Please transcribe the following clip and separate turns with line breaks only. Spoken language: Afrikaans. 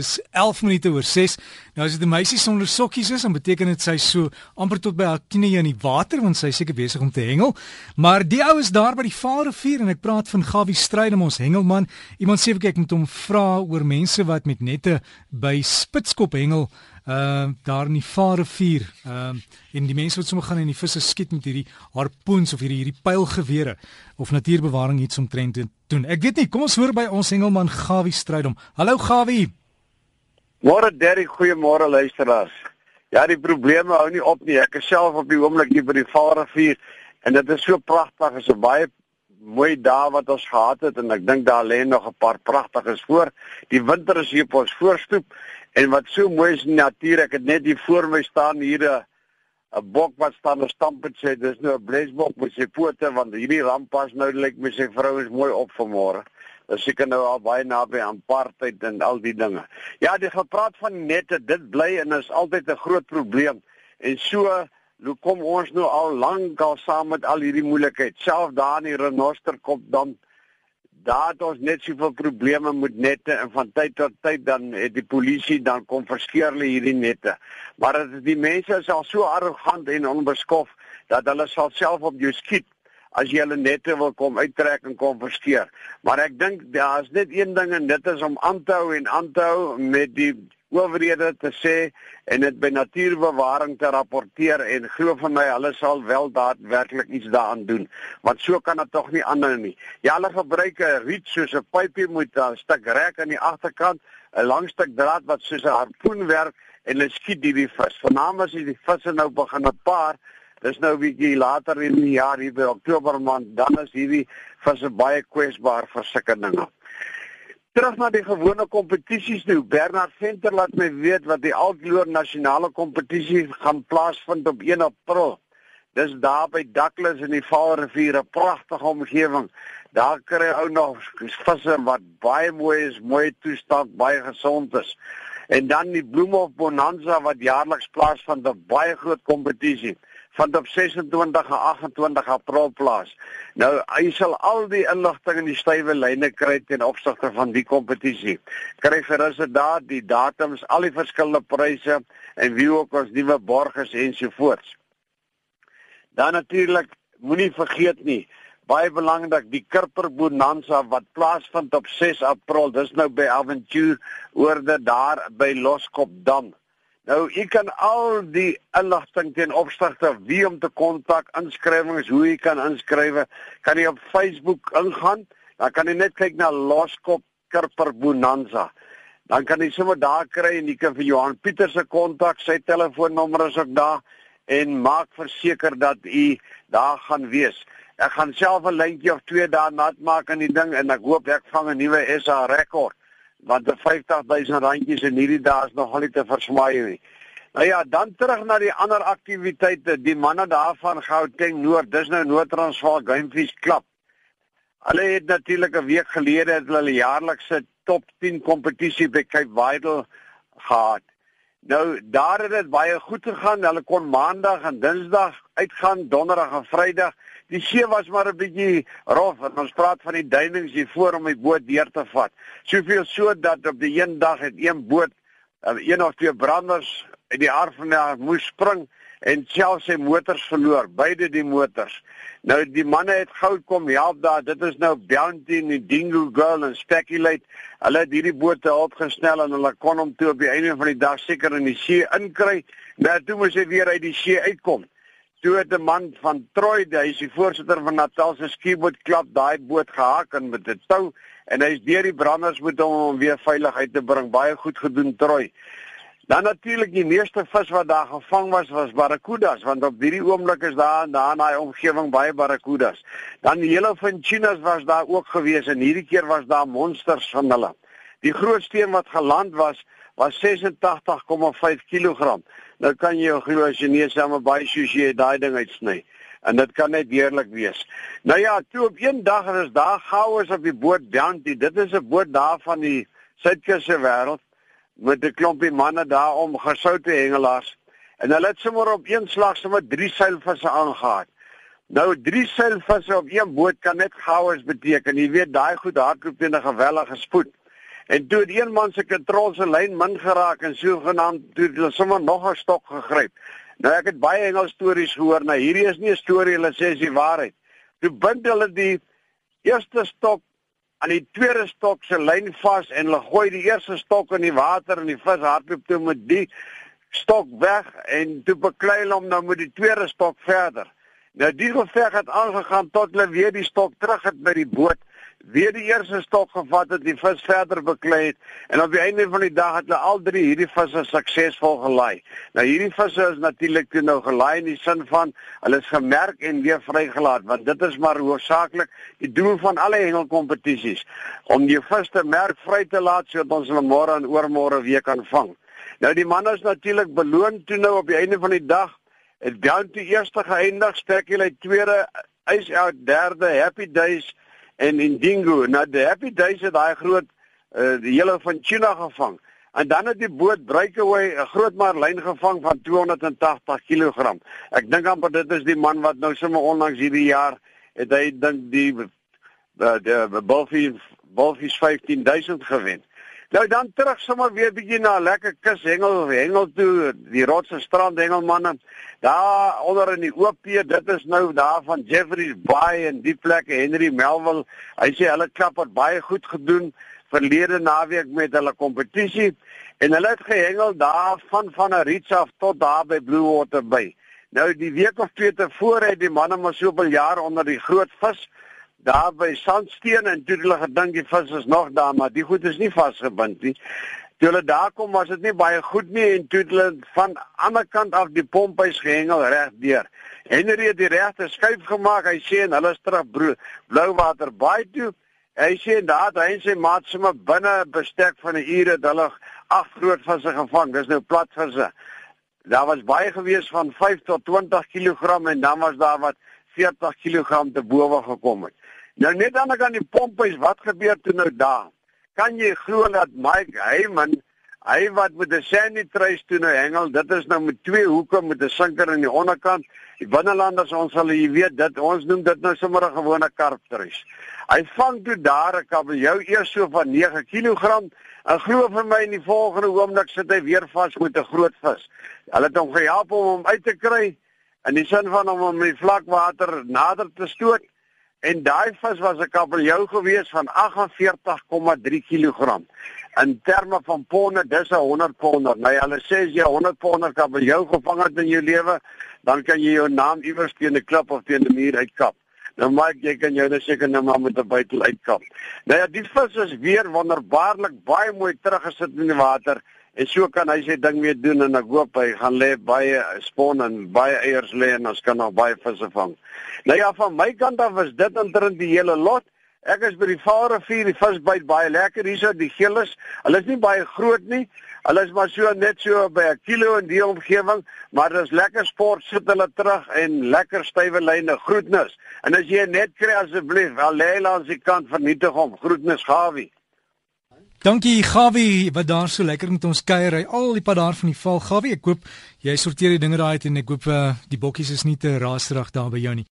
Dis 11 minute oor 6. Nou as dit 'n meisie sonder sokkies is, dan beteken dit sy so amper tot by haar knie in die water want sy is seker besig om te hengel. Maar die ou is daar by die Vaalrivier en ek praat van Gawie Strydom ons hengelman. Iemand sê ek moet hom vra oor mense wat met nette by Spitskop hengel uh daar in die Vaalrivier. Ehm uh, en die mense wat sommer gaan en die visse skiet met hierdie harpoens of hierdie hierdie pylgewere of natuurbewaring iets omtrent doen. Ek weet nie, kom ons hoor by ons hengelman Gawie Strydom. Hallo Gawie.
Môre Derry, goeiemôre luisteraars. Ja, die probleme hou nie op nie. Ek is self op die oomblik hier by die Vaalrivier en dit is so pragtig. Dit is 'n baie mooi dag wat ons gehad het en ek dink daar lê nog 'n paar pragtiges voor. Die winter is hier op ons voorstoep en wat so mooi is in die natuur, ek het net hier voor my staan hier 'n 'n bok wat staan en stamp en sê dis nou 'n blesbok met sy pote want hierdie rampas nou lyk my sy vrou is mooi op vanmôre is seker nou al baie naby aan apartheid en al die dinge. Ja, die gepraat van nette, dit bly en is altyd 'n groot probleem. En so hoe kom ons nou al lank al saam met al hierdie moeilikheid. Self daar in die renosterkop dan daar het ons net soveel probleme met nette en van tyd tot tyd dan het die polisie dan kom verskeer hulle hierdie nette. Maar dit is die mense is al so arrogant en onbeskof dat hulle sal self op jou skiet as jy hulle nette wil kom uittrek en kom verskeer. Maar ek dink daar's net een ding en dit is om aan te hou en aan te hou met die owerhede te sê en dit by natuurbewaring te rapporteer en glo van my hulle sal wel daadwerklik iets daaraan doen. Want so kan dit tog nie anders nie. Ja, hulle gebruik 'n riet soos 'n pypie met 'n stuk rek aan die agterkant, 'n lang stuk draad wat soos 'n harpoen werk en hulle skiet hierdie vis. Vanaand as jy die visse nou begin 'n paar Dis nou 'n bietjie later in die jaar hier by Oktober maand, dan is hierdie visse baie kwesbaar vir sulke dinge. Terug na die gewone kompetisies nou. Bernard Venter laat my weet wat die Altloor nasionale kompetisie gaan plaasvind op 1 April. Dis daar by Douglas in die Vaalrivier, 'n pragtige omgewing. Daar kry ou nog visse wat baie mooi is, mooi toestand, baie gesond is. En dan die Bloemhof Bonanza wat jaarliks plaasvind, 'n baie groot kompetisie van op 26 en 28 April plaas. Nou hy sal al die inligting in die stywe lyne kry ten opsigte van die kompetisie. Kry gerus daar die datums, al die verskillende pryse en wie ook ons nuwe borgers ensovoorts. Dan natuurlik moenie vergeet nie baie belangrik die Kirper Bonanza wat plaasvind op 6 April. Dis nou by Aventure oorde daar by Loskop Dam. Nou, u kan al die inligting ten opsigte wie om te kontak, inskrywings, hoe u kan inskryf, kan u op Facebook ingaan. Dan kan u net kyk na Loskop Kirper Bonanza. Dan kan u sommer daar kry en u kan vir Johan Pieter se kontak, sy telefoonnommer is ook daar en maak verseker dat u daar gaan wees. Ek gaan self 'n lyntjie of twee dae nat maak aan die ding en ek hoop ek vang 'n nuwe SA rekord want die 50000 randjies in hierdie dae is nogal nie te versmaai nie. Nou ja, dan terug na die ander aktiwiteite, die manne daarvan Gauteng Noord, dis nou Noord-Transvaal Gamefish Club. Hulle het natuurlik 'n week gelede het hulle jaarlikse top 10 kompetisie by Cape Vidal gehad. Nou daar het dit baie goed gegaan. Hulle kon maandag en dinsdag uitgaan, donderdag en vrydag. Die see was maar 'n bietjie rof en ons praat van die duinings hier voor om die boot deur te vat. Soveel so dat op die een dag het een boot eh, een of twee branders uit die aard van die moes spring en self sy motors verloor, beide die motors. Nou die manne het gou kom help daar. Dit is nou Bounty en die Dingo Girl en Speculate. Hulle het hierdie bote opgesnel en hulle kon hom toe op die einde van die dag seker in die see inkry. Nou toe moes hy weer uit die see uitkom. Toe het 'n man van Troy, hy is die voorsitter van Natal se skieboot klub, daai boot gehaak en met 'n tou en hy's deur die branders moet hom om weer veilig uit te bring. Baie goed gedoen Troy. Dan natuurlik die meeste vis wat daar gevang was was barracudas want op hierdie oomblik is daar in daai omgewing baie barracudas. Dan die hele finchinas was daar ook gewees en hierdie keer was daar monsters van hulle. Die grootste een wat geland was was 86,5 kg. Nou kan jy glo as jy nie same baie soos jy daai ding uitsny. En dit kan net heerlik wees. Nou ja, toe op een dag en is daar gouers op die boot Bounty. Dit is 'n boot daar van die Suidkusse wêreld met 'n klompie manne daar om gesoute hengelaars. En hulle het sommer op een slag sommer drie seilvisse aangehaal. Nou drie seilvisse op een boot kan net gouers beteken. Jy weet daai goed hardloop teen 'n gewellige spoed. En toe het een man se kontrol se lyn min geraak en so genaamd toe het hulle sommer nog 'n stok gegryp. Nou ek het baie Engels stories gehoor. Nou hierdie is nie 'n storie, hulle sê dis die waarheid. Toe bind hulle die eerste stok aan die tweede stok se lyn vas en hulle gooi die eerste stok in die water en die vis hardloop toe met die stok weg en toe beklei hulle hom nou met die tweede stok verder. Nou die geveg het aangegaan tot hulle weer die stok terug het by die boot weer die eerste stok gevat het, die vis verder beklei het en op die einde van die dag het hulle al drie hierdie visse suksesvol gelaai. Nou hierdie visse is natuurlik toe nou gelaai in die sin van hulle is gemerk en weer vrygelaat want dit is maar hoofsaaklik die doel van alle hengelkompetisies om die vis te merk vry te laat sodat ons hulle môre en oormôre weer kan vang. Nou die manne is natuurlik beloon toe nou op die einde van die dag het Bounty eerste geëindig, Speculate tweede, Ice Out derde, Happy Days en in Dingo. Nou die Happy Days het daai groot uh, die hele van China gevang. En dan het die boot Breakaway 'n groot marlyn gevang van 280 kg. Ek dink amper dit is die man wat nou sommer onlangs hierdie jaar het hy dink die die, die Bulfies Bulfies 15000 gewen. Nou dan terug sommer weer bietjie na lekker kus hengel hengel toe die rotse strand hengelmanne. Daar onder in die OP, dit is nou daar van Jeffrey's Bay en die plekke Henry Melville. Hy sê hulle klap het baie goed gedoen verlede naweek met hulle kompetisie en hulle het gehengel daar van van 'n reach af tot daar by Blue Water Bay. Nou die week of twee tevore het die manne maar soveel jaar onder die groot vis daar by Sandsteen en toe hulle gedink die vis is nog daar, maar die goed is nie vasgebind nie. Toe hulle daar kom was dit nie baie goed nie en toe hulle van ander kant af die pomphuis gehengel reg deur. Henry het die regte skuif gemaak. Hy sê en hulle is terug Blouwater baie toe. Hy sê daar hy sê maat sommer binne bestek van 'n uur het hulle ag groot visse gevang. Dis nou plat visse. Daar was baie gewees van 5 tot 20 kg en dan was daar wat 40 kg te bowe gekom het. Nou net aan die aan die pomphuis, wat gebeur toe nou daar? Kan jy glo dat Mike Heyman, hy wat met 'n sandy trace toe nou hengel, dit is nou met twee hoeke met 'n sinker aan die onderkant. Die binnelanders ons sal jy weet dit ons noem dit nou sommer 'n gewone karp trace. Hy vang toe daar 'n kabeljou eers so van 9 kg. En glo vir my in die volgende oomblik sit hy weer vas met 'n groot vis. Hulle het hom gehelp om hom uit te kry in die sin van om hom met vlakwater nader te stoot. En daai vis was 'n kabeljou gewees van 48,3 kg. In terme van ponde, dis 'n 100 ponder. Nou hulle sê as jy 100 ponder kabeljou gevang het in jou lewe, dan kan jy jou naam iewers teen 'n klip of teen 'n muur uitkap. Nou maak jy kan jou net seker nou maar met 'n buitel uitkap. Nou ja, die vis is weer wonderbaarlik baie mooi teruggesit in die water. En so kan hy sy ding weer doen en ek hoop hy gaan lê baie spon en baie eiers lê en ons kan nog baie visse vang. Nou ja, van my kant af is dit omtrent die hele lot. Ek is by die Vaalrivier, die vis byt baie lekker hierso, die gilles. Hulle is nie baie groot nie. Hulle is maar so net so by 'n kilo in die omgewing, maar dis lekker sport sit hulle terug en lekker stywe lyne groetnis. En as jy net kry asseblief, wel lê langs die kant vernietig hom. Groetnis Gawie.
Dankie Gawie wat daar so lekker met ons kuier. Hy al die pad daar van die val. Gawie, ek koop jy sorteer die dinge daai uit en ek koop uh, die bokkies is nie te raserig daar by jou nie.